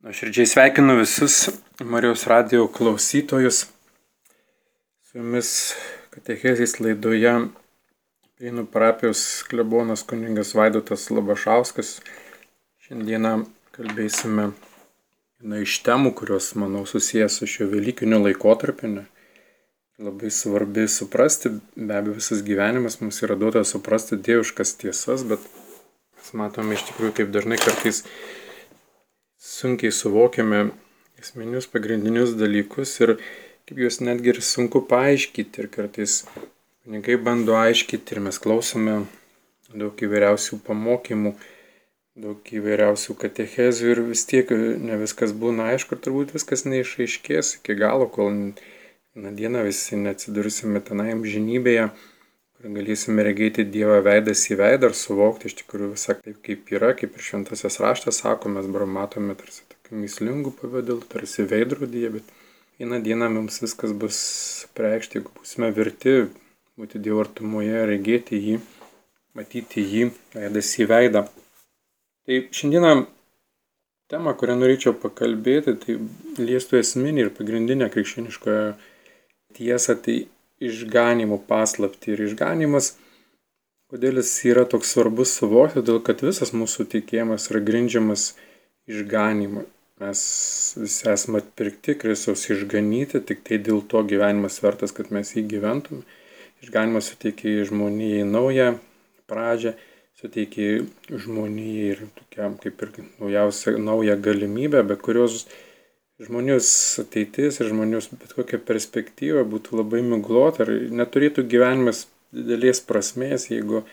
Nuoširdžiai sveikinu visus Marijos radio klausytojus. Su jumis Katechezės laidoje Prienų parapijos klebonas kuningas Vaidotas Labašauskas. Šiandieną kalbėsime vieną iš temų, kurios, manau, susijęs su šio Velykiniu laikotarpiu. Labai svarbi suprasti, be abejo, visas gyvenimas mums yra duotas suprasti dieviškas tiesas, bet mes matome iš tikrųjų, kaip dažnai kartais sunkiai suvokiame esminius pagrindinius dalykus ir kaip juos netgi ir sunku paaiškinti ir kartais kunigai bando aiškinti ir mes klausome daug įvairiausių pamokymų, daug įvairiausių katechezių ir vis tiek ne viskas būna aišku ir turbūt viskas neišaiškės iki galo, kol vieną dieną visi neatsidursime tenai amžinybėje kur galėsime regėti Dievą veidas į veidą ir suvokti iš tikrųjų visą taip, kaip yra, kaip ir šventasis raštas sako, mes dabar matome tarsi tokių mislingų pavadalų, tarsi veidrodyje, bet vieną dieną mums viskas bus preikšti, jeigu būsime verti būti Dievo artumoje, regėti jį, matyti jį veidas į veidą. Tai šiandieną tema, kurią norėčiau pakalbėti, tai liestų esminį ir pagrindinę krikščionišką tiesą, tai išganimo paslapti. Ir išganimas, kodėl jis yra toks svarbus suvokti, todėl kad visas mūsų tikėjimas yra grindžiamas išganimu. Mes visi esame atpirkti, Kristaus išganyti, tik tai dėl to gyvenimas vertas, kad mes jį gyventume. Išganimas suteikia žmonijai naują pradžią, suteikia žmonijai ir tokiam kaip ir naujausia, naują galimybę, be kurios žmonijos ateitis ir žmonijos bet kokia perspektyva būtų labai miglota ar neturėtų gyvenimas didelės prasmės, jeigu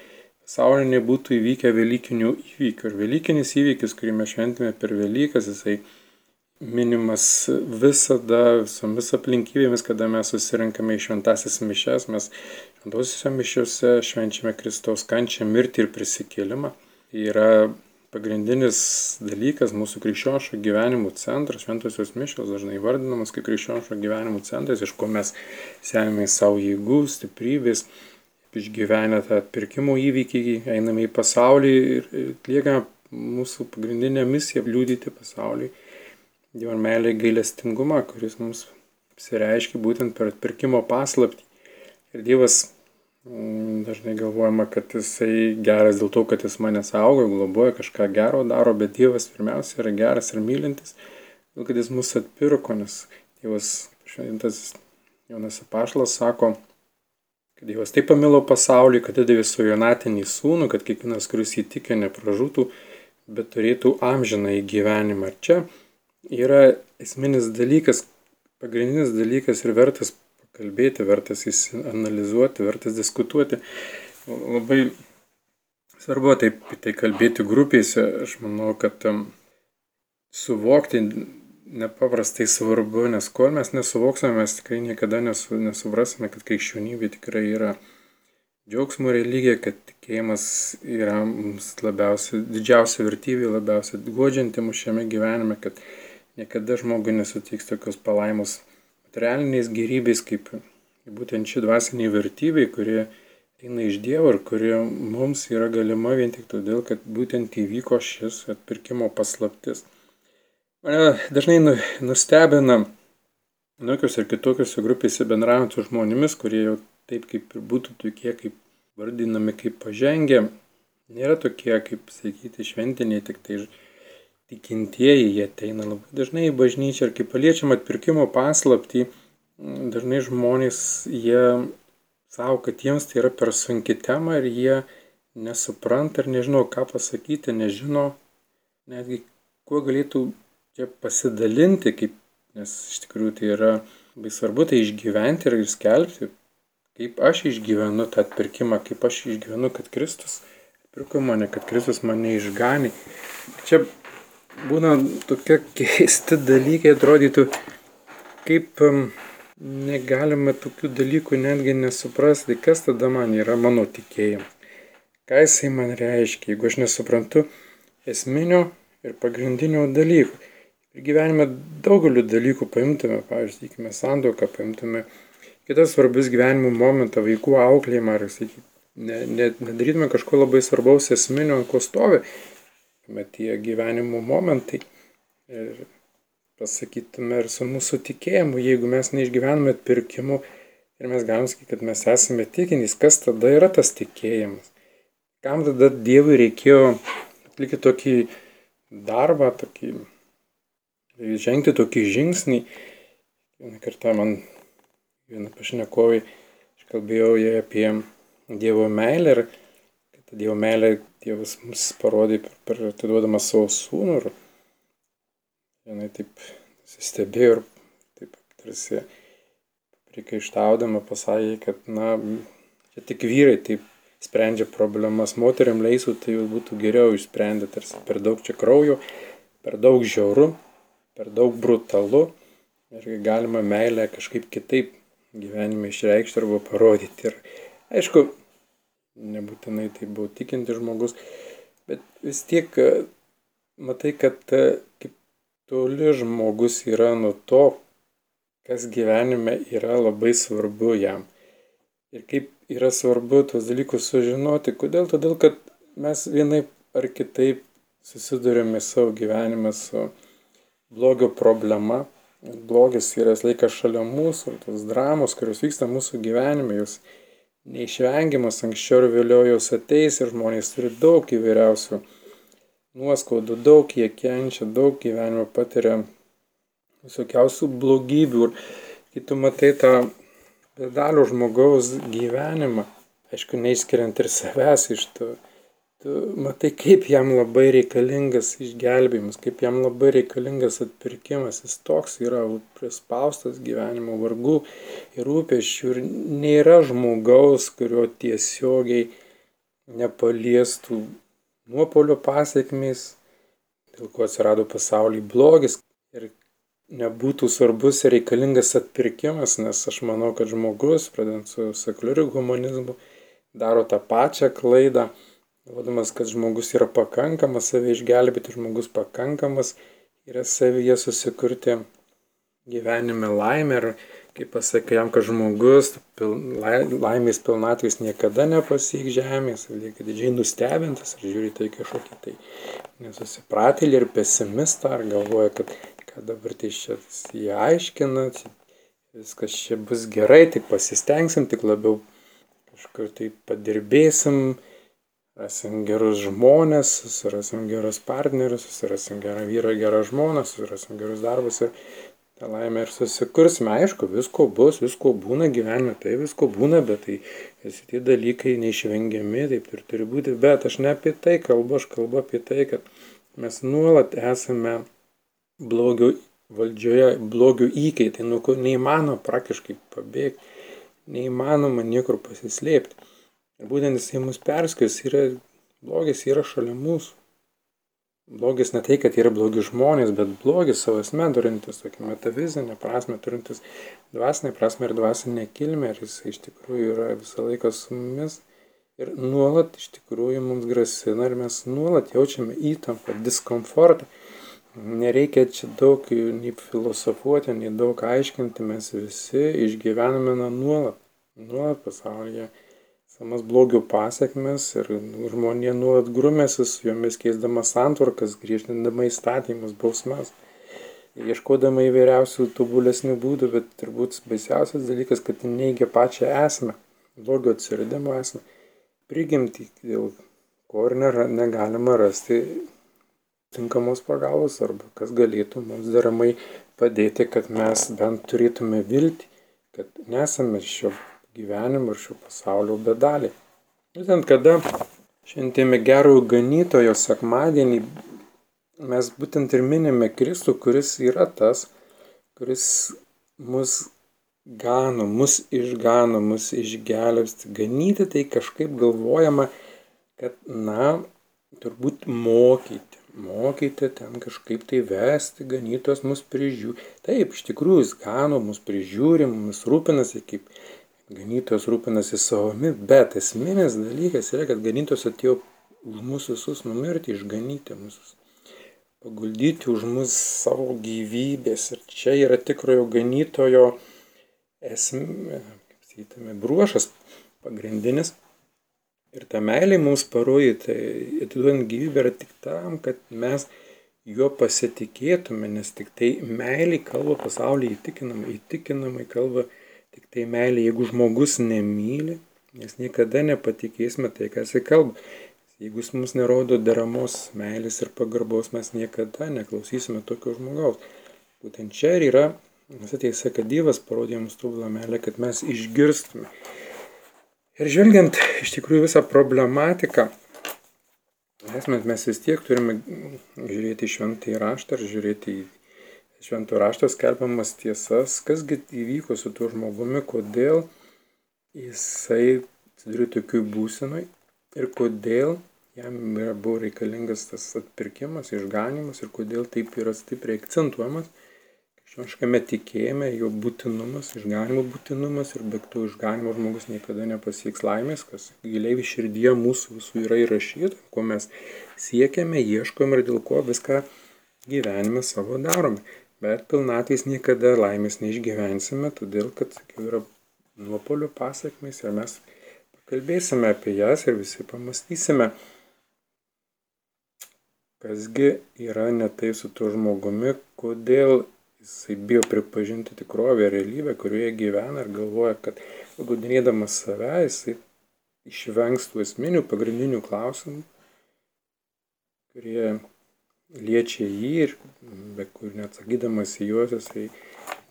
pasaulyje nebūtų įvykę Velykinių įvykių. Ir Velykinis įvykis, kurį mes šventime per Velykas, jisai minimas visada, visomis aplinkybėmis, kada mes susirinkame į šventasis mišes, mes šventosiuose mišiuose švenčiame Kristaus kančią, mirtį ir prisikėlimą. Yra pagrindinis dalykas mūsų krikščioniško gyvenimo centras, šventosios mišios dažnai vardinamas kaip krikščioniško gyvenimo centras, iš ko mes semėmės savo jėgų, stiprybės, išgyvenę tą atpirkimo įvykį, einame į pasaulį ir atliekame mūsų pagrindinę misiją - liūdyti pasauliui Dievo meilė gailestingumą, kuris mums apsireiškia būtent per atpirkimo paslaptį. Ir Dievas dažnai galvojama, kad jisai geras dėl to, kad jis mane saugo, globoja, kažką gero daro, bet Dievas pirmiausia yra geras ir mylintis, dėl kad jis mus atpirko, nes Dievas šventas Jonas Apašlas sako, kad Dievas taip pamilo pasaulį, kad atidavė savo jonatinį sūnų, kad kiekvienas, kuris įtikė, nepražūtų, bet turėtų amžiną į gyvenimą. Ir čia yra esminis dalykas, pagrindinis dalykas ir vertas kalbėti, vertas analizuoti, vertas diskutuoti. Labai svarbu taip tai kalbėti grupėse. Aš manau, kad suvokti nepaprastai svarbu, nes kol mes nesuvoksime, mes tikrai niekada nesu, nesuprasime, kad krikščionybė tikrai yra džiaugsmo religija, kad tikėjimas yra mums labiausiai, didžiausia vertybė, labiausiai godžianti mūsų šiame gyvenime, kad niekada žmogui nesutiks tokios palaimos materialiniais gerybės, kaip būtent ši dvasiniai vertybė, kurie eina iš Dievo ir kuri mums yra galima vien tik todėl, kad būtent įvyko šis atpirkimo paslaptis. Mane dažnai nu, nustebina vienokios ir kitokiose grupėse bendraujant su žmonėmis, kurie jau taip kaip ir būtų tokie, kaip vardinami kaip pažengę, nėra tokie, kaip sakyti, šventiniai, tik tai tikintieji, jie ateina labai dažnai į bažnyčią ir kai paliečiam atpirkimo paslapti, dažnai žmonės, jie savo, kad jiems tai yra per sunki tema ir jie nesupranta ir nežino, ką pasakyti, nežino netgi, kuo galėtų čia pasidalinti, kaip, nes iš tikrųjų tai yra labai svarbu tai išgyventi ir skelbti, kaip aš išgyvenu tą atpirkimą, kaip aš išgyvenu, kad Kristus atpirko mane, kad Kristus mane išganė. Čia būna tokie keisti dalykai, atrodytų, kaip negalima tokių dalykų netgi nesuprasti, kas tada man yra mano tikėjimas. Ką jisai man reiškia, jeigu aš nesuprantu esminio ir pagrindinio dalykų. Ir gyvenime daugeliu dalykų paimtume, pavyzdžiui, sakykime, sandoką, paimtume kitas svarbus gyvenimo momentą, vaikų auklėjimą, ar, sakykime, ne, ne, nedarytume kažko labai svarbaus esminio, ko stovi bet tie gyvenimo momentai. Ir pasakytume ir su mūsų tikėjimu, jeigu mes neišgyvename atpirkimu ir mes galim sakyti, kad mes esame tikinys, kas tada yra tas tikėjimas. Kam tada Dievui reikėjo atlikti tokį darbą, tokį, žengti tokį žingsnį. Vieną kartą man viena pašnekovai, aš kalbėjau jai apie Dievo meilę ir ta Dievo meilė Dievas mums parodė per, atiduodamas savo sūnų ir jinai taip susistebėjo ir taip tarsi prikaištaudama pasakė, kad na, čia tik vyrai taip sprendžia problemas, moteriam leisų tai jau būtų geriau išsprendę, tarsi per daug čia kraujo, per daug žiauru, per daug brutalu ir galima meilę kažkaip kitaip gyvenime išreikšti arba parodyti. Ir aišku, nebūtinai tai buvo tikinti žmogus, bet vis tiek matai, kad kaip toli žmogus yra nuo to, kas gyvenime yra labai svarbu jam. Ir kaip yra svarbu tos dalykus sužinoti. Kodėl? Todėl, kad mes vienaip ar kitaip susidurėme savo gyvenime su blogio problema. Blogis yra laikas šalia mūsų tos dramos, kurios vyksta mūsų gyvenime, jos neišvengiamas, anksčiau ir vėliau jos ateis ir žmonės turi daug įvairiausių nuoskaudų, daug jie kenčia, daug gyvenimo patiria visokiausių blogybių. Ir kai tu matai tą bedalio žmogaus gyvenimą, aišku, neišskiriant ir savęs iš to, tu matai, kaip jam labai reikalingas išgelbėjimas, kaip jam labai reikalingas atpirkimas. Jis toks yra prispaustas gyvenimo vargų ir rūpeščių ir nėra žmogaus, kurio tiesiogiai nepaliestų nuopolio pasiekmės, dėl ko atsirado pasaulyje blogis ir nebūtų svarbus ir reikalingas atpirkimas, nes aš manau, kad žmogus, pradedant su sekuliariu humanizmu, daro tą pačią klaidą, galvodamas, kad žmogus yra pakankamas, save išgelbėti, žmogus pakankamas, yra savyje susikurti gyvenime laimę ir kaip pasakai jam, kad žmogus pil, laimės pilnatvės niekada nepasiek žemės, lieka didžiai nustebintas ir žiūri tai kažkokį tai nesusipratėlį ir pesimistą, ar galvoja, kad ką dabar tai čia jie aiškina, viskas čia bus gerai, tik pasistengsim, tik labiau kažkur tai padirbėsim, rasim gerus žmonės, susirasim gerus partnerius, susirasim gerą vyrą, gerą žmoną, susirasim gerus darbus ir tą laimę ir susikursime. Aišku, visko bus, visko būna gyvenime, tai visko būna, bet tai visi tie dalykai neišvengiami, taip ir turi būti. Bet aš ne apie tai kalbu, aš kalbu apie tai, kad mes nuolat esame blogio valdžioje, blogio įkaitai, nuo ko neįmanoma praktiškai pabėgti, neįmanoma niekur pasislėpti. Ir būtent jisai mus perskis, yra blogis yra šalia mūsų. Blogis ne tai, kad yra blogi žmonės, bet blogis savo esmė turintis, tokia metafizinė prasme, turintis dvasinė prasme ir dvasinė kilmė, ir jis iš tikrųjų yra visą laiką su mumis. Ir nuolat iš tikrųjų mums grasina ir mes nuolat jaučiame įtampą, diskomfortą. Nereikia čia daug nei filosofuoti, nei daug aiškinti, mes visi išgyvename nuolat, nuolat pasaulyje samas blogio pasiekmes ir žmonė nuolat grumėsi su jomis keisdama santvarkas, griežtindama įstatymus, bausmes, ieškodama įvairiausių tobulesnių būdų, bet turbūt baisiausias dalykas, kad neigia pačią esmę, blogio atsiradimo esmę, prigimti, dėl ko ir nėra, negalima rasti tinkamos pagalbos arba kas galėtų mums deramai padėti, kad mes bent turėtume viltį, kad nesame šio gyvenimo ir šio pasaulio bedalį. Būtent kada šventėme gerojo ganytojo sekmadienį, mes būtent ir minime Kristų, kuris yra tas, kuris mus gano, mus išgano, mus išgelbsti. Ganyti tai kažkaip galvojama, kad, na, turbūt mokyti, mokyti ten kažkaip tai vesti, ganytos mus prižiūri. Taip, iš tikrųjų jis gano, mus prižiūri, mus rūpinasi kaip ganytojas rūpinasi savami, bet esminis dalykas yra, kad ganytojas atėjo už mūsų visus numirti, išganyti mūsų, paguldyti už mus savo gyvybės. Ir čia yra tikrojo ganytojo esmė, kaip sakytume, bruožas pagrindinis. Ir ta meilė mums parodė, tai atiduodant gyvybę yra tik tam, kad mes juo pasitikėtume, nes tik tai meiliai kalba pasaulyje įtikinamai, įtikinamai kalba tik tai meiliai. Jeigu žmogus nemyli, mes niekada nepatikėsime tai, kas jis kalba. Jeigu jis mums nerodo deramos meilės ir pagarbos, mes niekada neklausysime tokio žmogaus. Būtent čia ir yra visa teisė, kad Dievas parodė mums tobulą meilę, kad mes išgirstume. Ir žvelgiant iš tikrųjų visą problematiką, esmės mes vis tiek turime žiūrėti į šventą įraštą ar žiūrėti į švento rašto skelbiamas tiesas, kasgi įvyko su tuo žmogumi, kodėl jisai atsidūrė tokių būsenoj ir kodėl jam buvo reikalingas tas atpirkimas, išganimas ir kodėl taip yra stipriai akcentuojamas krikščioniškame tikėjime jo būtinumas, išganimo būtinumas ir be to išganimo žmogus niekada nepasieks laimės, kas giliai širdyje mūsų visų yra įrašyta, ko mes siekiame, ieškome ir dėl ko viską gyvenime savo darome. Bet pilnatvės niekada laimės neišgyvensime, todėl kad, sakiau, yra nuopolių pasiekmes ir mes pakalbėsime apie jas ir visi pamastysime, kasgi yra netai su tuo žmogumi, kodėl jisai bijo pripažinti tikrovę, realybę, kurioje gyvena ir galvoja, kad gudinėdamas save jisai išvengs tų esminių pagrindinių klausimų, kurie liečia jį ir be kur neatsakydamas į juos jisai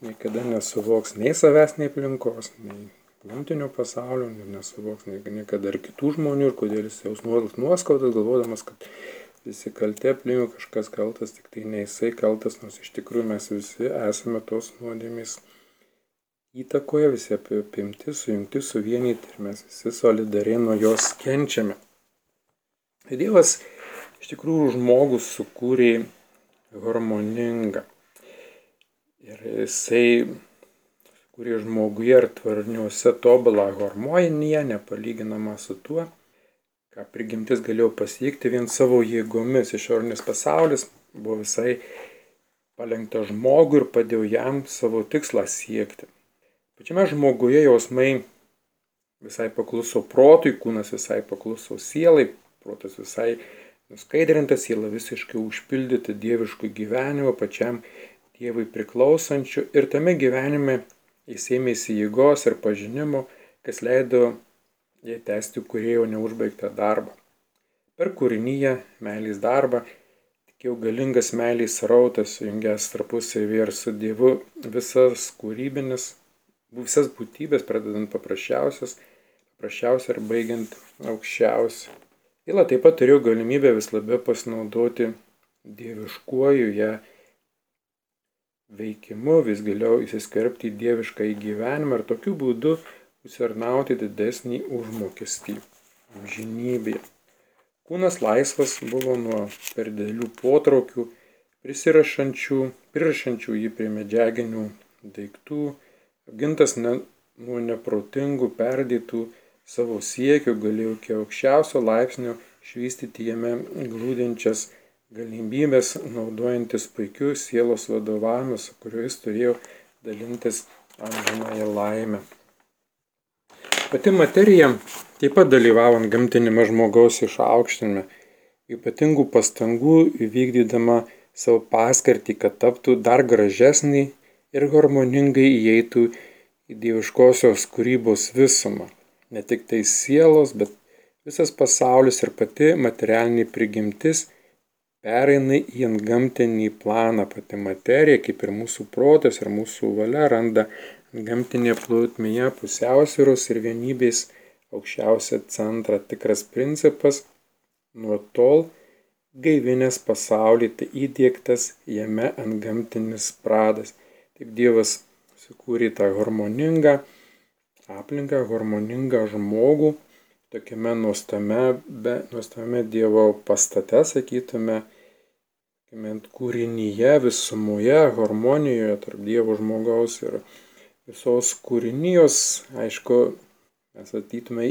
niekada nesuvoks nei savęs, nei aplinkos, nei gamtinio pasaulio, nesuvoks niekada ir kitų žmonių ir kodėl jis jaus nuolat nuoskaudas, galvodamas, kad visi kalti aplinkui kažkas kaltas, tik tai ne jisai kaltas, nors iš tikrųjų mes visi esame tos nuodėmės įtakoje, visi apimti, sujungti, suvienyti ir mes visi solidariai nuo jos kenčiame. Tai Dievas iš tikrųjų žmogų sukūrė harmoningą. Ir jisai kurie žmoguje ir tvarniuose tobulą harmoniją, nepalyginama su tuo, ką prigimtis galėjo pasiekti vien savo jėgomis. Išorinis pasaulis buvo visai palengta žmogui ir padėjo jam savo tikslą siekti. Pačiame žmoguje jausmai visai pakluso protui, kūnas visai pakluso sielai, protas visai nuskaidrintas, siela visiškai užpildyti dieviškų gyvenimo, pačiam Dievui priklausančių ir tame gyvenime jis ėmėsi jėgos ir pažinimo, kas leido jei tęsti kūrėjo neužbaigtą darbą. Per kūrinyje, meilės darbą, tik jau galingas meilės rautas, sujungęs tarpusavį ir su Dievu visas kūrybinis, visas būtybės, pradedant paprasčiausias, paprasčiausia ir baigiant aukščiausia. Ila taip pat turėjo galimybę vis labiau pasinaudoti dieviškuoju ją veikimu, vis giliau įsiskverbti į dievišką įgyvenimą ir tokiu būdu užsitarnauti didesnį užmokestį amžinybėje. Kūnas laisvas buvo nuo per didelių potraukių, prisirašančių, prirašančių jį prie medžiaginių daiktų, apgintas ne, nuo neprotingų, perdėtų savo siekių, galėjo iki aukščiausio laipsnio švystyti jame glūdinčias galimybės, naudojantis puikiu sielos vadovavimu, su kuriuo jis turėjo dalintis amžinąją laimę. Pati materija taip pat dalyvavo gamtinėme žmogaus išaukštinime, ypatingų pastangų įvykdydama savo paskirtį, kad taptų dar gražesnį ir harmoningai įeitų į dieviškosios kūrybos visumą. Ne tik tai sielos, bet visas pasaulis ir pati materialinė prigimtis pereina į antgamtinį planą. Pati materija, kaip ir mūsų protas ir mūsų valia, randa gamtinė plotmėje pusiausvyros ir vienybės aukščiausią centrą tikras principas, nuo tol gaivinės pasaulį tai įdėktas jame ant gamtinis pradas. Taip Dievas sukūrė tą harmoningą aplinką, harmoningą žmogų, tokiame nuostame, be, nuostame Dievo pastate, sakytume, kūrinyje, visumoje, harmonijoje tarp Dievo žmogaus ir visos kūrinijos, aišku, mes atytume,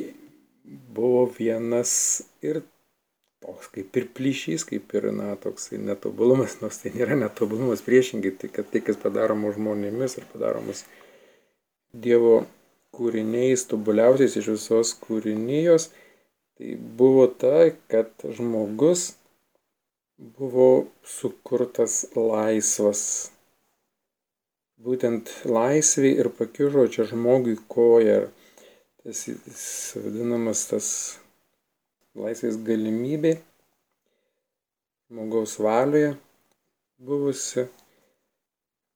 buvo vienas ir toks kaip ir plyšys, kaip ir, na, toksai netobulumas, nors tai nėra netobulumas priešingai, tai kad tai, kas padaroma žmonėmis ir padaromas Dievo kūriniais, tobuliausiais iš visos kūrinijos, tai buvo ta, kad žmogus buvo sukurtas laisvas. Būtent laisvė ir pakižo čia žmogui koją. Tas vadinamas tas laisvės galimybė žmogaus valioje buvusi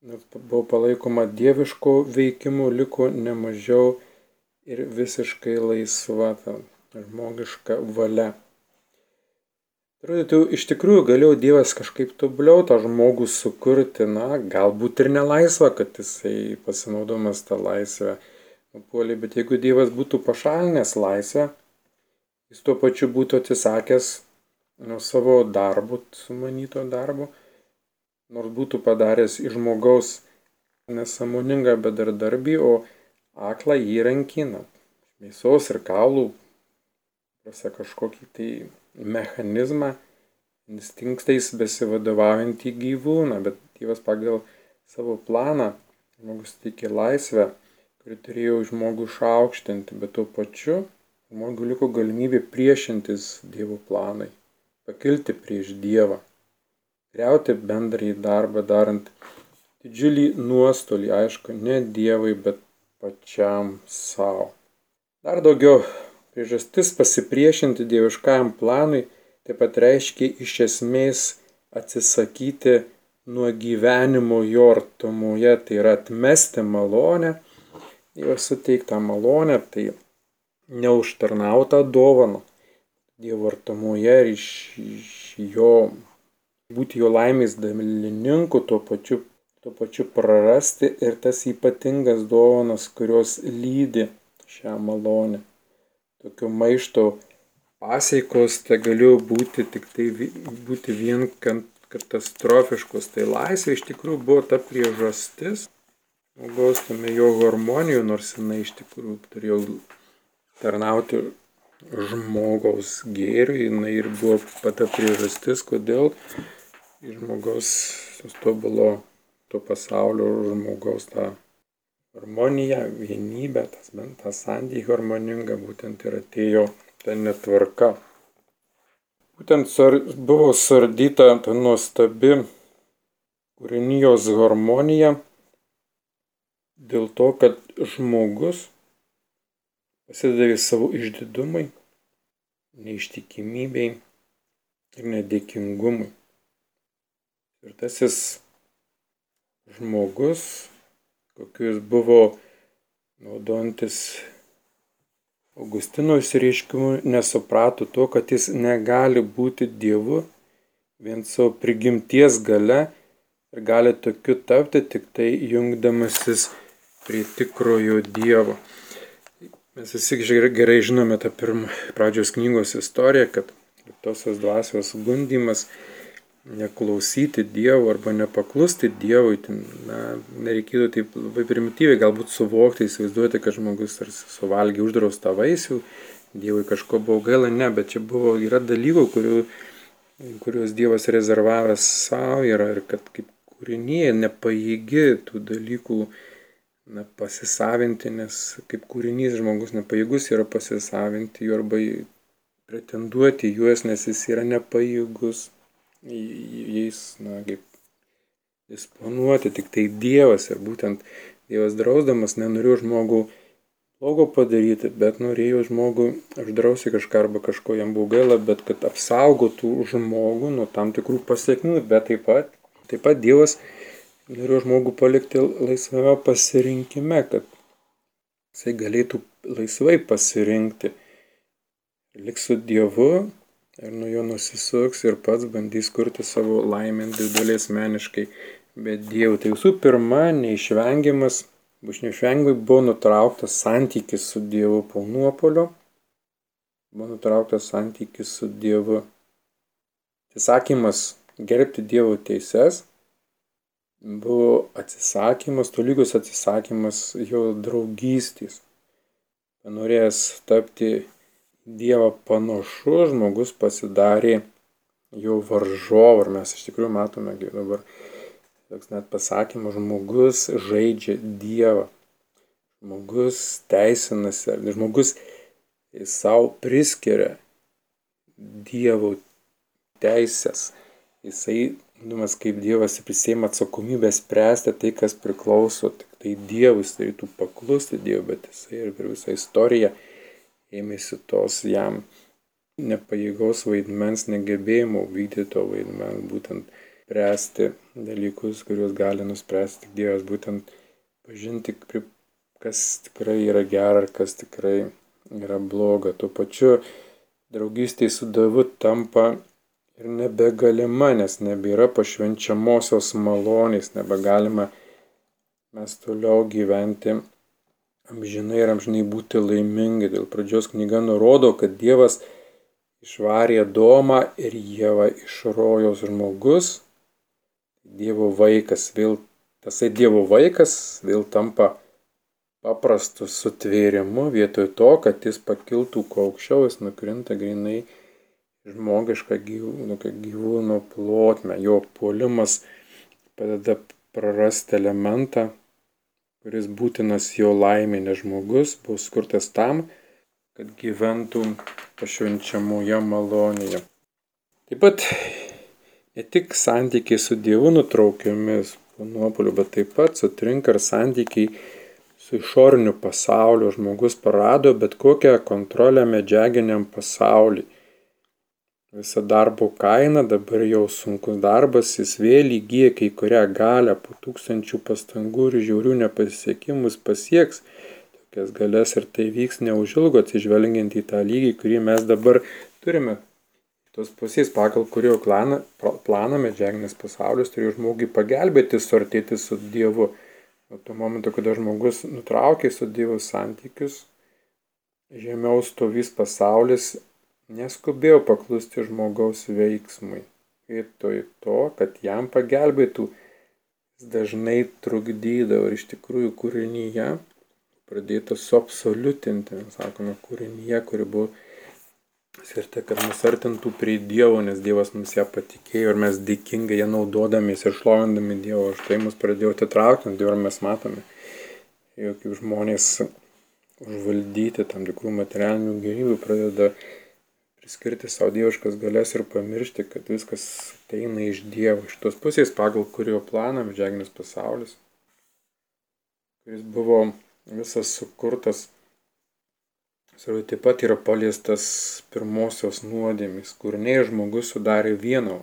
buvo palaikoma dieviško veikimu, liko nemažiau ir visiškai laisva ta žmogiška valia. Atrodytų, iš tikrųjų galėjo Dievas kažkaip tobuliau tą žmogų sukurti, na, galbūt ir nelaisvą, kad jisai pasinaudomas tą laisvę nupuolė, bet jeigu Dievas būtų pašalinęs laisvę, jis tuo pačiu būtų atsisakęs nuo savo darbo, sumanyto darbo, nors būtų padaręs iš žmogaus nesamoningą bedardarbį, o aklą įrankį, na, mėsos ir kaulų, prasa kažkokį tai mechanizmą, instinktais besivadovaujantį gyvūną, bet Dievas pagal savo planą žmogus tiki laisvę, kuri turėjo žmogų išaukštinti, bet tuo pačiu žmogui liko galimybė priešintis Dievo planai, pakilti prieš Dievą griauti bendrąjį darbą darant didžiulį nuostolį, aišku, ne Dievui, bet pačiam savo. Dar daugiau priežastis pasipriešinti dieviškajam planui taip pat reiškia iš esmės atsisakyti nuo gyvenimo jo artumoje, tai yra atmesti malonę, Dievo suteiktą malonę, tai neužtarnautą dovaną Dievo artumoje ir iš, jo būti jo laimės dalininku, tuo pačiu, tuo pačiu prarasti ir tas ypatingas dovanas, kurios lydi šią malonę. Tokio maišto pasieikos tai galėjo būti tik tai būti vien katastrofiškos. Tai laisvė iš tikrųjų buvo ta priežastis, žmogaus tame jo harmonijų, nors jinai iš tikrųjų turėjo tarnauti žmogaus gėriui, jinai ir buvo pata priežastis, kodėl žmogaus tobulo to pasaulio žmogaus tą harmoniją, vienybę, tas bent tą santykį harmoningą, būtent ir atėjo ta netvarka. Būtent sar, buvo sardyta ta nuostabi kūrinijos harmonija dėl to, kad žmogus pasidavė savo išdidumai, neištikimybei ir nedėkingumui. Tvirtasis žmogus, kokius buvo naudojantis Augustino išsireiškimu, nesuprato to, kad jis negali būti Dievu vien savo prigimties gale ir gali tokiu tapti tik tai jungdamasis prie tikrojo Dievo. Mes visi gerai žinome tą pirmą pradžios knygos istoriją, kad tosios dvasios gundimas neklausyti Dievo arba nepaklusti Dievui, na, nereikėtų taip labai primityviai galbūt suvokti, įsivaizduoti, kad žmogus tarsi suvalgė uždraustą vaisių, Dievui kažko buvo gaila, ne, bet čia buvo, yra dalykų, kurių, kuriuos Dievas rezervavęs savo yra ir kad kaip kūrinėje nepaėgi tų dalykų na, pasisavinti, nes kaip kūrinys žmogus nepajėgus yra pasisavinti jų arba pretenduoti juos, nes jis yra nepajėgus jais, na, kaip disponuoti, tik tai Dievas ir būtent Dievas drausdamas nenorėjo žmogų blogo padaryti, bet norėjo žmogų uždrausti kažką arba kažko jam buvo gaila, bet kad apsaugotų žmogų nuo tam tikrų pasiekmių, bet taip pat, taip pat Dievas norėjo žmogų palikti laisvame pasirinkime, kad jisai galėtų laisvai pasirinkti. Liks su Dievu ir nuo jo nusisuks ir pats bandys kurti savo laimę individualiai asmeniškai. Bet Dievui tai visų pirma, neišvengiamas, bus neišvengiamai buvo nutrauktas santykis su Dievu po nuopolio, buvo nutrauktas santykis su Dievu. Atsisakymas gerbti Dievo teises buvo atsisakymas, tolygus atsisakymas jo draugystės. Panorėjęs tapti Dievą panašus žmogus pasidarė jo varžovu. Ir mes iš tikrųjų matome dabar toks net pasakymas, žmogus žaidžia Dievą. Žmogus teisinasi, žmogus savo priskiria Dievo teisės. Jisai, numas kaip Dievas prisėmė atsakomybę spręsti tai, kas priklauso tik tai Dievui, jis turėtų paklusti Dievui, bet jisai ir per visą istoriją ėmėsi tos jam nepajėgos vaidmens, negebėjimo vykdyti to vaidmens, būtent spręsti dalykus, kuriuos gali nuspręsti tik Dievas, būtent pažinti, kas tikrai yra gera ir kas tikrai yra bloga. Tuo pačiu draugystė su Dievu tampa ir nebegalima, nes nebėra pašvenčiamosios malonės, nebegalima mes toliau gyventi amžinai ir amžinai būti laimingi. Dėl pradžios knyga nurodo, kad Dievas išvarė Domą ir Jėvą iš rojos žmogus, Dievo vaikas, vėl tasai Dievo vaikas vėl tampa paprastu sutvėrimu vietoj to, kad jis pakiltų kuo aukščiau, jis nukrinta grinai žmogišką gyvūno, gyvūno plotmę. Jo puolimas padeda prarasti elementą, kuris būtinas jo laimė, nes žmogus buvo skurtas tam, kad gyventų pašvenčiamoje malonėje. Taip pat ne tik santykiai su Dievu nutraukiamis po nuopolių, bet taip pat sutrinka ir santykiai su išoriniu pasauliu. Žmogus parado bet kokią kontrolę medžiaginiam pasauliui. Visa darbo kaina, dabar jau sunkus darbas, jis vėl įgyja kai kurią galę, po tūkstančių pastangų ir žiaurių nepasisekimus pasieks tokias galės ir tai vyks neužilgo atsižvelgiant į tą lygį, kurį mes dabar turime tos pusės, pagal kurio planą, planą medžiaginis pasaulis turėjo žmogui pagelbėti suartėti su Dievu. Nuo to momento, kada žmogus nutraukė su Dievu santykius, žemiau stovys pasaulis, neskubėjo paklusti žmogaus veiksmui. Vietoj to, kad jam pagelbėtų, jis dažnai trukdydavo ir iš tikrųjų kūrinyje pradėta suabsoliutinti, sakome, kūrinyje, kuri buvo skirta, kad mus artintų prie Dievo, nes Dievas mums ją patikėjo ir mes dėkingai ją naudodamės ir šlovindami Dievo. Štai mus pradėjo atitraukti ir mes matome, jog kaip žmonės užvaldyti tam tikrų materialinių gyvybių pradeda priskirti savo dieviškas galės ir pamiršti, kad viskas ateina iš Dievo, iš tos pusės, pagal kurio planą medžiaginis pasaulis, kuris buvo visas sukurtas Svarbu taip pat yra paliestas pirmosios nuodėmis, kur nei žmogus sudarė vieno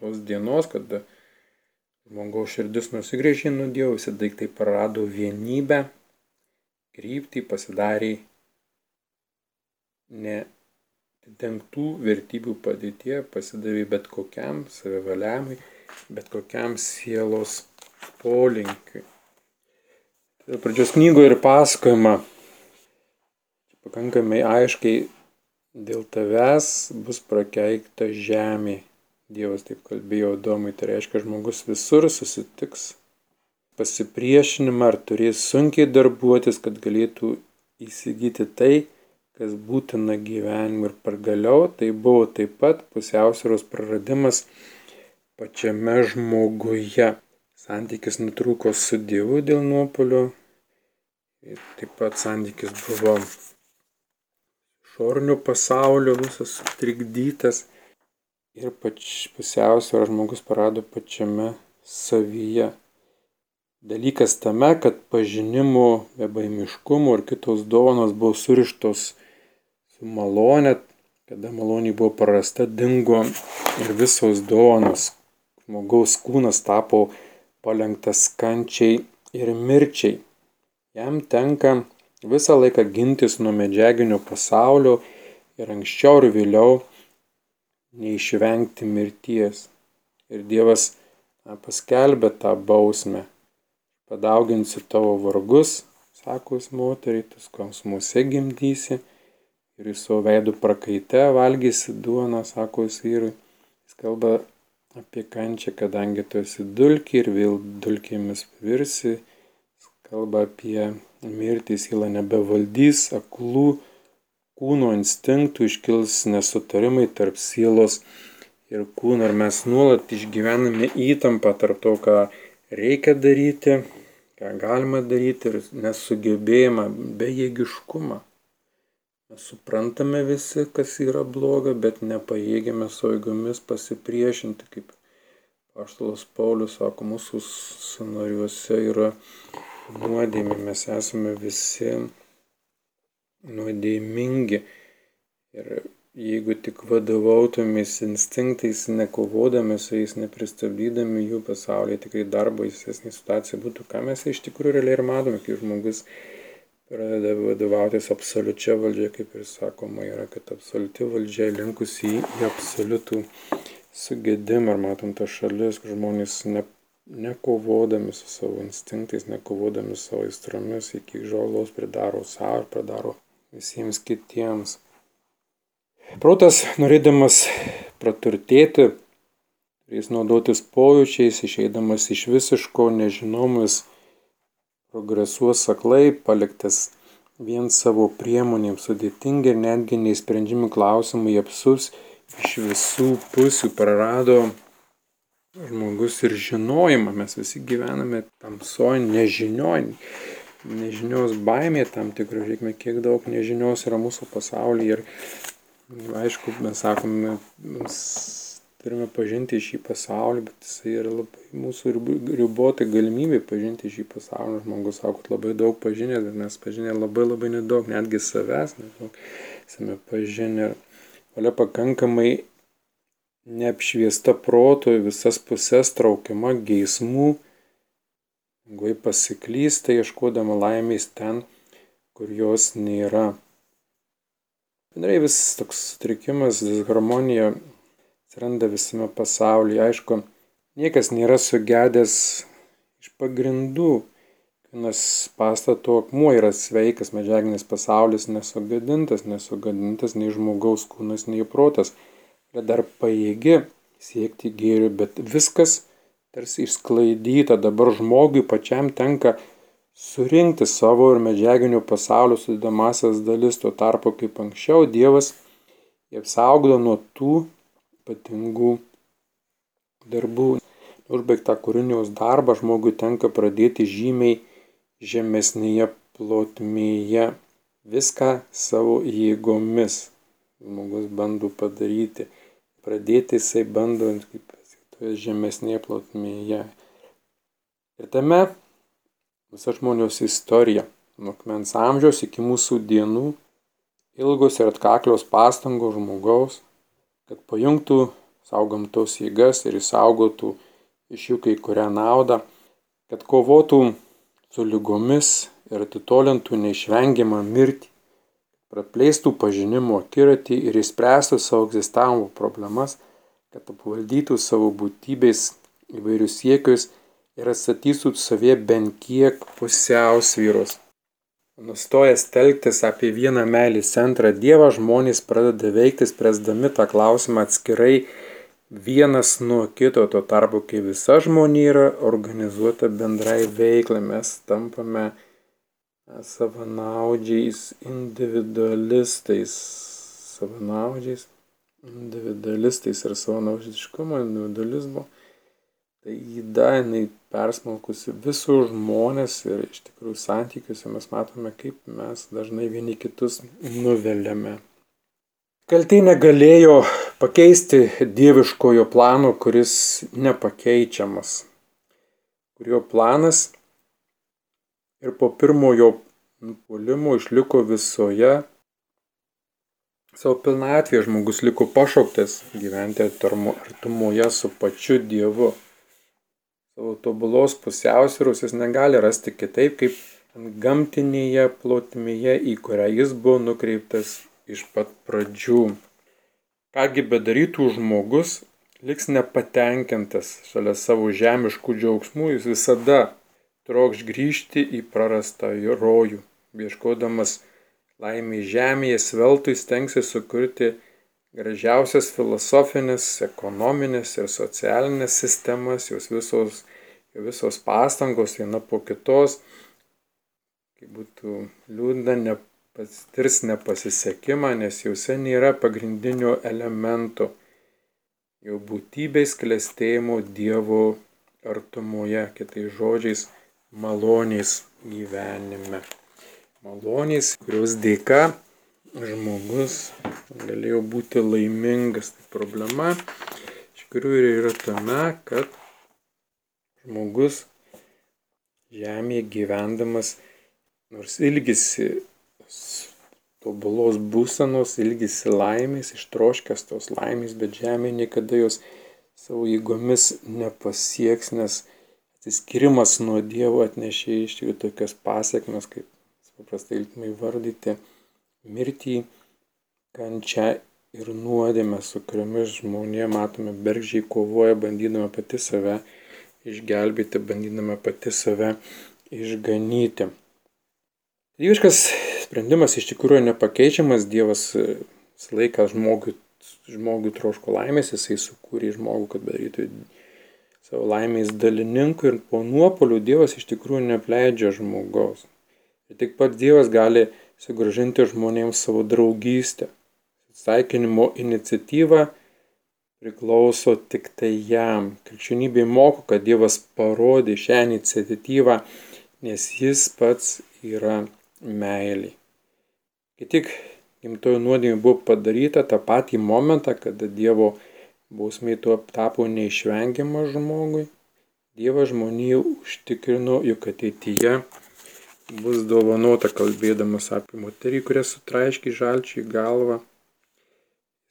tos dienos, kada žmogaus širdis nusigrėžė nuo Dievo, visi daiktai prarado vienybę, kryptį pasidarė ne dengtų vertybių padėtie, pasidavė bet kokiam savivaliamui, bet kokiam sielos polinkiui. Pradžios knygoje ir pasakojama pakankamai aiškiai dėl tavęs bus prakeikta žemė. Dievas taip kalbėjo Domui, tai reiškia, žmogus visur susitiks pasipriešinimą ar turės sunkiai darbuotis, kad galėtų įsigyti tai, kas būtina gyvenimui ir pagaliau tai buvo taip pat pusiausvėros praradimas pačiame žmoguje. Santykis nutrūko su Dievu dėl nuopolio ir taip pat santykis buvo išoriniu pasauliu visas sutrikdytas ir pač pusiausvyrą žmogus parado pačiame savyje. Dalykas tame, kad pažinimo, bebaimiškumo ir kitos dovanos buvo surištos su malonė, kada malonė buvo prarasta, dingo ir visos dovanos. Žmogaus kūnas tapo palengtas kančiai ir mirčiai. Jam tenka visą laiką gintis nuo medžiaginio pasaulio ir anksčiau ir vėliau neišvengti mirties. Ir Dievas paskelbė tą bausmę. Padauginsiu tavo vargus, sako jis moteriai, tu skausmuose gimdysi ir į savo veidų prakaite valgysi duoną, sako jis vyrui. Jis kalba apie kančią, kadangi tu esi dulki ir vėl dulkėmis virsi. Jis kalba apie mirtį siela nebevaldys aklų kūno instinktų, iškils nesutarimai tarp sielos ir kūno ir mes nuolat išgyvename įtampą tarp to, ką reikia daryti, ką galima daryti ir nesugebėjimą, bejėgiškumą. Mes suprantame visi, kas yra bloga, bet nepajėgėme savo jėgomis pasipriešinti, kaip Paštalas Paulius sako, mūsų sanariuose yra nuodėmė, mes esame visi nuodėmingi. Ir jeigu tik vadovautumės instinktais, nekovodami su jais, nepristabdydami jų pasaulyje, tikrai dar baisesnė situacija būtų, ką mes iš tikrųjų realiai ir matome, kai žmogus pradeda vadovautis absoliučia valdžia, kaip ir sakoma, yra, kad absoliuti valdžia linkusi į absoliutų sugėdimą, ar matom tą šalis, kur žmonės ne, nekovodami su savo instinktais, nekovodami su savo aistromis, iki žalos pridaro savo ir pridaro visiems kitiems. Protas, norėdamas praturtėti, turės naudotis pojūčiais, išeidamas iš visiško nežinomus, progresuos aklai, paliktas vien savo priemonėms sudėtingi ir netgi neįsprendžiami klausimai apsus iš visų pusių prarado žmogus ir žinojimą. Mes visi gyvename tamsoj, nežinioj, nežinios baimė tam tikrų, žiūrėkime, kiek daug nežinios yra mūsų pasaulyje. Ir aišku, mes sakome, mes turime pažinti šį pasaulį, bet jisai yra labai mūsų ribotai galimybė pažinti šį pasaulį. Žmogus sako, kad labai daug pažinė, bet mes pažinė labai labai nedaug, netgi savęs nedaug esame pažinę valia pakankamai neapšviesta proto į visas puses traukiama geismų, gui pasiklysta ieškodama laimės ten, kur jos nėra. Bendrai vis toks sutrikimas, disharmonija atsiranda visame pasaulyje. Aišku, niekas nėra sugedęs iš pagrindų. Vienas pastato akmuo yra sveikas, medžiaginis pasaulis nesugadintas, nesugadintas nei žmogaus kūnas, nei protas. Yra dar paėgi siekti gėrių, bet viskas tarsi išsklaidyta. Dabar žmogui pačiam tenka surinkti savo ir medžiaginių pasaulio sudėdamasias dalis, tuo tarpu kaip anksčiau Dievas apsaugodo nuo tų ypatingų darbų. Užbaigtą kūriniaus darbą žmogui tenka pradėti žymiai žemesnėje plotmėje viską savo jėgomis žmogus bando padaryti. Pradėti jisai bando kaip toje žemesnėje plotmėje. Ir tame visa žmonijos istorija, nuo akmens amžiaus iki mūsų dienų, ilgos ir atkaklios pastangos žmogaus, kad pajungtų savo gamtos jėgas ir įsaugotų iš jų kai kurią naudą, kad kovotų su lygomis ir atitolintų neišvengiamą mirtį, praplėstų pažinimo akiratį ir įspręstų savo egzistavimo problemas, kad apvaldytų savo būtybės įvairius siekius ir atstatytų savie bent kiek pusiausvyros. Nustojęs telktis apie vieną meilės centrą Dievą, žmonės pradeda veikti, spręsdami tą klausimą atskirai vienas nuo kito, tuo tarpu, kai visa žmonija yra organizuota bendrai veiklai, mes tampame savanaudžiais, individualistais, savanaudžiais, individualistais ir savanaudiškumo, individualizmo. Tai įda, jinai persmalkusi visus žmonės ir iš tikrųjų santykiuose mes matome, kaip mes dažnai vieni kitus nuveliame. Kaltė negalėjo pakeisti dieviškojo plano, kuris nepakeičiamas, kurio planas ir po pirmojo nupolimo išliko visoje savo pilnatvėje, žmogus liko pašauktas gyventi artumoje su pačiu Dievu. Savo tobulos pusiausvėros jis negali rasti kitaip, kaip gamtinėje plotmėje, į kurią jis buvo nukreiptas iš pat pradžių. Kągi bedarytų žmogus, liks nepatenkintas šalia savo žemiškų džiaugsmų, jis visada trokš grįžti į prarastą rojų, ieškodamas laimė žemėje, sveltui stengsi sukurti gražiausias filosofinės, ekonominės ir socialinės sistemas, jos visos, visos pastangos viena po kitos, kaip būtų liūdna, ne, patirs nepasisekimą, nes juose nėra pagrindinio elemento jo būtybės klestėjimo Dievo artumoje, kitais žodžiais, maloniais gyvenime. Maloniais, kurios dėka žmogus galėjo būti laimingas. Tai problema iš tikrųjų yra tame, kad žmogus žemėje gyvendamas, nors ilgisi tobulos būsenos, ilgisi laimės, ištroškęs tos laimės, bet žemė niekada jos savo jėgomis nepasieks, nes atsiskirimas nuo Dievo atnešė iš tikrųjų tokias pasiekmes, kaip paprastai ilgmai vardyti, mirtį, kančią ir nuodėmę, su kuriomis žmonė, matome, bergžiai kovoja, bandydama pati save išgelbėti, bandydama pati save išganyti. Dieviškas sprendimas iš tikrųjų nepakeičiamas, Dievas visą laiką žmogui, žmogui troško laimės, jisai sukūrė žmogų, kad darytų savo laimės dalininkų ir po nuopolių Dievas iš tikrųjų neapleidžia žmogaus. Ir tik pats Dievas gali sugražinti žmonėms savo draugystę. Sveikinimo iniciatyva priklauso tik tai jam. Krikščionybė moko, kad Dievas parodė šią iniciatyvą, nes jis pats yra meilė. Kai tik gimtojo nuodėmė buvo padaryta tą patį momentą, kada Dievo bausmė tuo tapo neišvengiama žmogui, Dievas žmonijai užtikrino, jog ateityje bus dovanota kalbėdamas apie moterį, kurie sutraiškiai žalčiai galvą.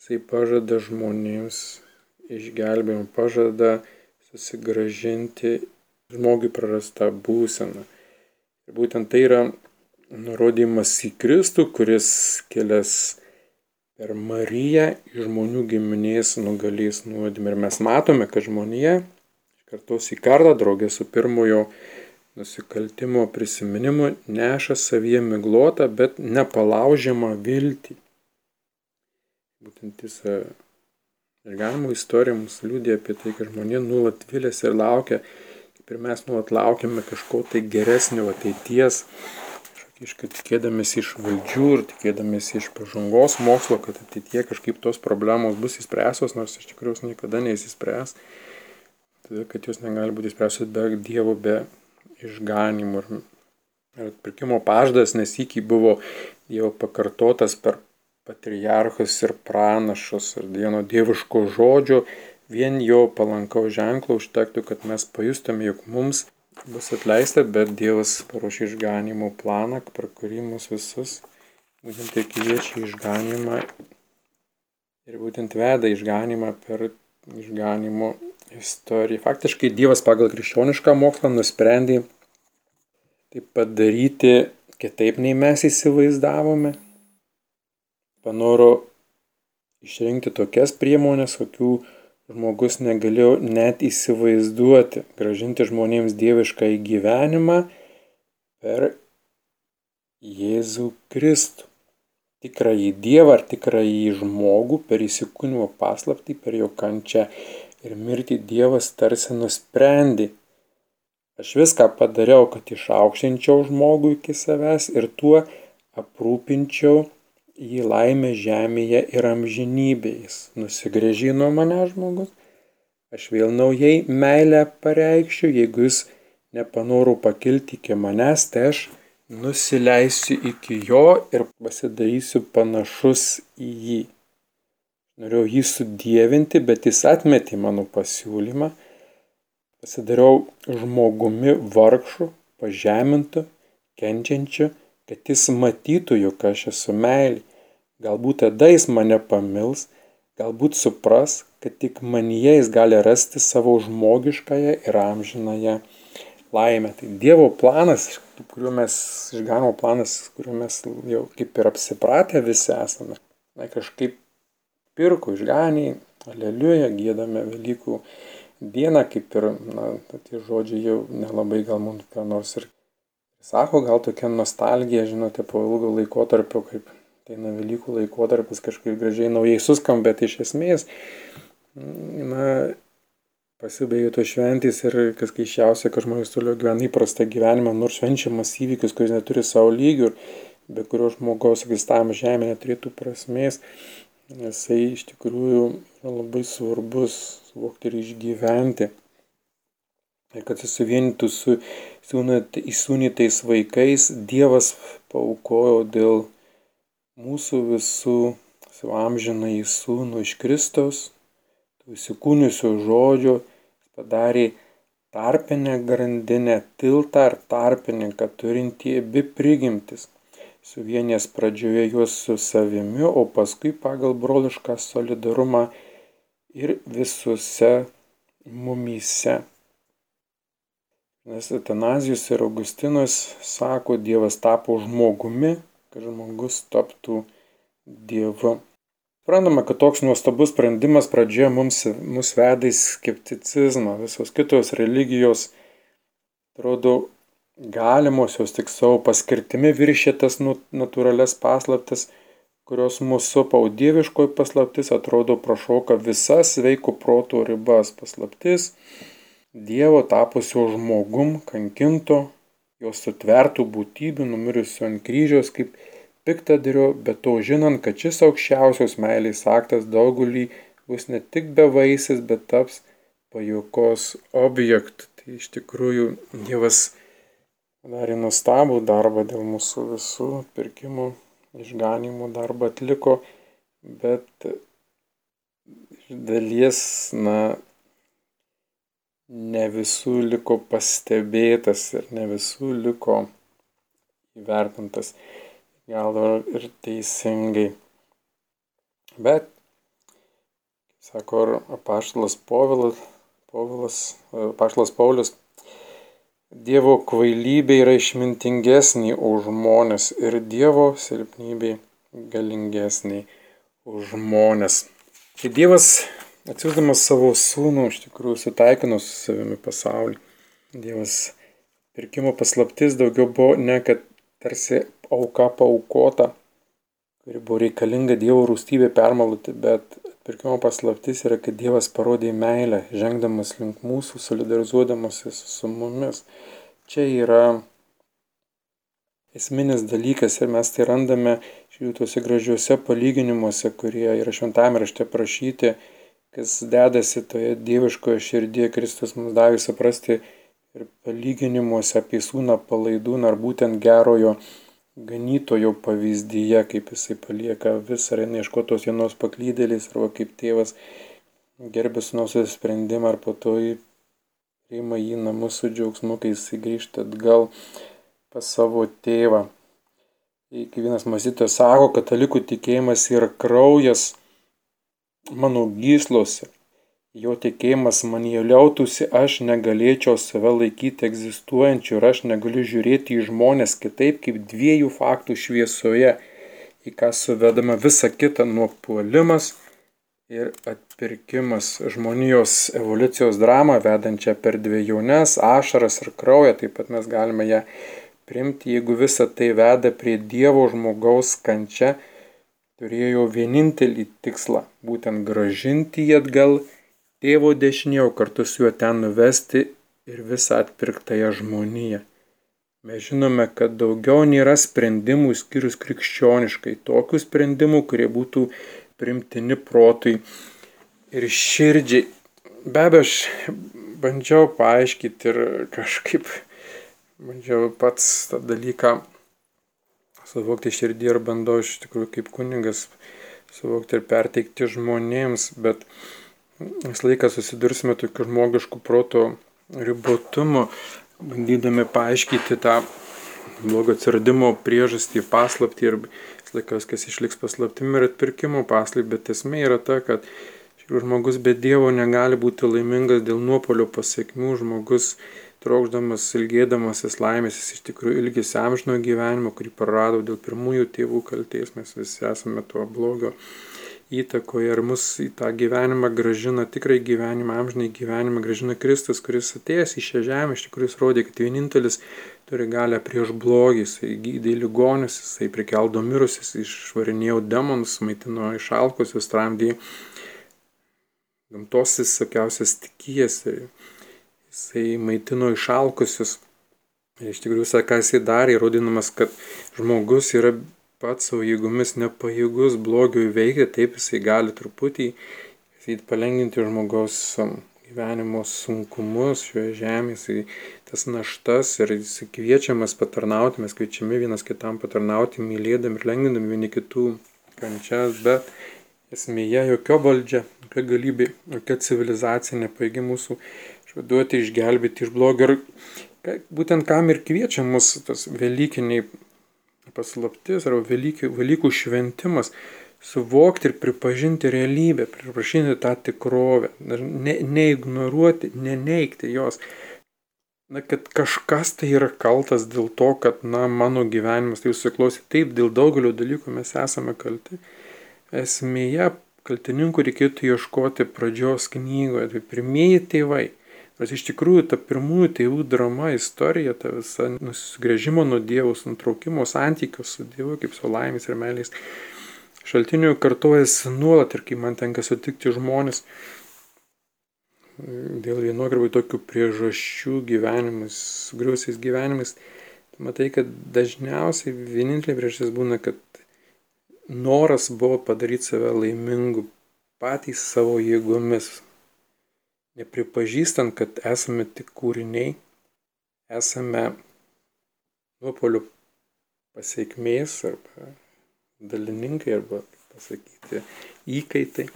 Jisai pažada žmonėms išgelbėjimą, pažada susigražinti žmogui prarastą būseną. Ir būtent tai yra nurodymas į Kristų, kuris kelias per Mariją iš žmonių giminės nugalės nuodėmę. Ir mes matome, kad žmonija kartos į kartą draugė su pirmojo nusikaltimo prisiminimu neša savyje miglotą, bet nepalaužiamą viltį. Būtent jis išganimo istorija mums liūdė apie tai, kad žmonė nuolat vilėsi ir laukia, kaip ir mes nuolat laukiame kažko tai geresnio ateities, kažkaip tikėdamėsi iš valdžių ir tikėdamėsi iš pažangos mokslo, kad ateitie kažkaip tos problemos bus įspręsos, nors iš tikrųjų niekada neįsispręs, todėl kad jos negali būti įspręsos be Dievo, be išganimu. Ir atpirkimo pažadas nesikį buvo jau pakartotas per patriarchus ir pranašus ir vieno dieviško žodžio, vien jo palankaus ženklo užtektų, kad mes pajustume, jog mums bus atleista, bet Dievas paruošė išganimo planą, per kurį mus visus būtent ir kviečia išganimą ir būtent veda išganimą per išganimo istoriją. Faktiškai Dievas pagal krikščionišką mokslą nusprendė tai padaryti kitaip nei mes įsivaizdavome. Panoro išrinkti tokias priemonės, kokių žmogus negalėjo net įsivaizduoti, gražinti žmonėms dievišką į gyvenimą per Jėzų Kristų. Tikrąjį Dievą ar tikrąjį žmogų per įsikūnimo paslaptį, per jo kančią ir mirtį Dievas tarsi nusprendė. Aš viską padariau, kad išaukštinčiau žmogų iki savęs ir tuo aprūpinčiau jį laimę žemėje ir amžinybės. Nusigrėžino mane žmogus. Aš vėl naujai meilę pareikščiau, jeigu jis nepanorų pakilti iki manęs, tai aš nusileisiu iki jo ir pasidarysiu panašus į jį norėjau jį sudievinti, bet jis atmetė mano pasiūlymą. Pasidariau žmogumi vargšu, pažemintu, kenčiančiu, kad jis matytų, jog aš esu meilė. Galbūt tada jis mane pamils, galbūt supras, kad tik manyje jis gali rasti savo žmogiškąją ir amžinąją laimę. Tai Dievo planas, kuriuo mes, išganimo planas, kuriuo mes jau kaip ir apsipratę visi esame, na, kažkaip pirko išganiai, aleliuja, gėdame Velykų dieną, kaip ir, na, tie žodžiai jau nelabai gal mums ką nors ir sako, gal tokia nostalgija, žinote, po ilgo laikotarpio, kaip ateina Velykų laikotarpis kažkaip gražiai naujai suskam, bet iš esmės, na, pasibaigė to šventys ir kas keiščiausia, kad žmonės toliau gyvena įprastą gyvenimą, nors švenčiamas įvykis, kuris neturi savo lygių, be kurio žmogaus egzistavimas žemėje neturėtų prasmės, jisai iš tikrųjų yra labai svarbus suvokti ir išgyventi. Ir kad susivienytų su įsūnytais vaikais, Dievas paukojo dėl mūsų visų savo amžiną įsūnų iš Kristos, tų įsikūniusių žodžių, padarė tarpinę grandinę, tiltą ar tarpininką turintį abi prigimtis, suvienės pradžioje juos su savimi, o paskui pagal brolišką solidarumą ir visuose mumyse. Nes Atanazijus ir Augustinas sako, Dievas tapo žmogumi, kad žmogus taptų Dievu. Suprantama, kad toks nuostabus sprendimas pradžioje mums, mus veda į skepticizmą. Visos kitos religijos, atrodo, galimosios tik savo paskirtimi viršė tas nu, natūrales paslaptis, kurios mūsų supa, o dieviškoji paslaptis atrodo prašoka visas sveiko proto ribas. Paslaptis Dievo tapusio žmogum, kankinto, jos sutvertų būtybių, numirusių ant kryžiaus kaip piktadario, bet to žinant, kad šis aukščiausios meilės aktas daugelį bus ne tik bevaisis, bet taps pajokos objektu. Tai iš tikrųjų Dievas darė nuostabų darbą dėl mūsų visų pirkimų, išganimų darbą atliko, bet iš dalies, na, ne visų liko pastebėtas ir ne visų liko įvertintas gal ir teisingai. Bet, sako apaštalas Povilas, Povilas, apaštalas Paulius, Dievo kvailybė yra išmintingesnė už žmonės ir Dievo silpnybė galingesnė už žmonės. Tai Dievas atsiūsdamas savo sūnų iš tikrųjų sutaikino su savimi pasaulį. Dievas pirkimo paslaptis daugiau buvo ne kad tarsi auka paukota, kuri buvo reikalinga Dievo rūstybė permaloti, bet atpirkimo paslaptis yra, kad Dievas parodė meilę, žengdamas link mūsų, solidarizuodamasis su mumis. Čia yra esminis dalykas ir mes tai randame šituose gražiuose palyginimuose, kurie yra šventame rašte prašyti, kas dedasi toje dieviškoje širdėje, Kristus mums davė suprasti ir palyginimuose apie sūną palaidūną ar būtent gerojo ganytojo pavyzdyje, kaip jisai palieka vis ar eina ieškotos vienos paklydėlės, arba kaip tėvas gerbė sunosios sprendimą, ar po to priima jį namus su džiaugsmu, kai jisai grįžta atgal pas savo tėvą. Kai vienas mąstytojas sako, katalikų tikėjimas yra kraujas mano gyslose jo tikėjimas manyje liautųsi, aš negalėčiau save laikyti egzistuojančiu ir aš negaliu žiūrėti į žmonės kitaip kaip dviejų faktų šviesoje, į ką suvedama visa kita nuopuolimas ir atpirkimas. Žmonijos evoliucijos dramą, vedančią per dviejones, ašaras ir kraują, taip pat mes galime ją primti, jeigu visa tai veda prie Dievo žmogaus kančia, turėjo vienintelį tikslą - būtent gražinti jį atgal tėvo dešinėje, o kartu su juo ten nuvesti ir visą atpirktąją žmoniją. Mes žinome, kad daugiau nėra sprendimų skirius krikščioniškai, tokių sprendimų, kurie būtų primtini protui ir širdžiai. Be abejo, aš bandžiau paaiškinti ir kažkaip bandžiau pats tą dalyką suvokti širdį ir bandau iš tikrųjų kaip kuningas suvokti ir perteikti žmonėms, bet visą laiką susidursime tokiu žmogišku proto ribotumu, bandydami paaiškinti tą blogo atsiradimo priežastį, paslaptį ir visą laiką viskas išliks paslaptimi ir atpirkimo paslaptį, bet esmė yra ta, kad žmogus be Dievo negali būti laimingas dėl nuopolio pasiekmių, žmogus trokšdamas, ilgėdamasis laimės, jis iš tikrųjų ilgisi amžino gyvenimo, kurį prarado dėl pirmųjų tėvų kalties, mes visi esame tuo blogio įtakoje ir mus į tą gyvenimą gražina, tikrai gyvenimą, amžinai gyvenimą gražina Kristus, kuris atėjęs į šią žemę, iš tikrųjų rodė, kad vienintelis turi galę prieš blogį, jisai gydė ligonius, jisai prikeldo mirusius, išvarinėjo demonus, maitino išalkusius, tramdė gamtos visokiausias tikijas, jisai maitino išalkusius. Ir iš tikrųjų visą, ką jisai darė, įrodinamas, kad žmogus yra pats savo jėgomis nepajėgus blogio įveikti, taip jisai gali truputį jisai palengvinti žmogaus gyvenimo sunkumus šioje žemėje, tas naštas ir jisai kviečiamas patarnauti, mes kviečiami vienas kitam patarnauti, mylėdami ir lengvindami vieni kitų kančias, bet esmėje jokio valdžia, jokia galybė, jokia civilizacija nepaigi mūsų išvaduoti, išgelbėti iš blogio. Ir būtent kam ir kviečia mus tas Velykiniai paslaptis arba Velykų, Velykų šventimas suvokti ir pripažinti realybę, pripažinti tą tikrovę, ne, neignoruoti, neneikti jos. Na, kad kažkas tai yra kaltas dėl to, kad, na, mano gyvenimas tai susiklosi taip, dėl daugelio dalykų mes esame kalti. Esmėje kaltininkų reikėtų ieškoti pradžios knygoje, tai pirmieji tėvai. Nors iš tikrųjų ta pirmųjų tėvų drama, istorija, ta visa nusigrėžimo nuo Dievo, nutraukimo santykių su Dievu, kaip su laimės ir meilės šaltinių kartojasi nuolat ir kai man tenka sutikti žmonės dėl vienokio arba tokių priežasčių gyvenimus, sugriausiais gyvenimais, matai, kad dažniausiai vienintelė priežastis būna, kad noras buvo padaryti save laimingu patys savo jėgomis, nepripažįstant, kad esame tik kūriniai, esame nuopolių pasiekmės arba dalininkai arba pasakyti įkaitai.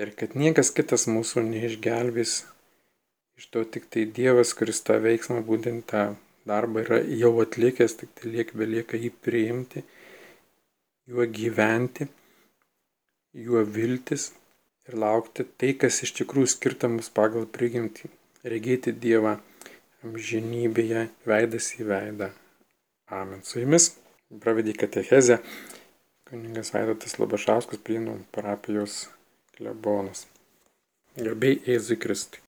Ir kad niekas kitas mūsų neišgelbės iš to tik tai Dievas, kuris tą veiksmą, būtent tą darbą yra jau atlikęs, tik tai liek belieka jį priimti, juo gyventi, juo viltis ir laukti tai, kas iš tikrųjų skirta mus pagal prigimtį - regėti Dievą amžinybėje, veidas į veidą. Amen. Su jumis pravedė katechezę kuningas Vaidotas Labašauskas prienų parapijos klebonas. Gerbėjai Jėzui Kristui.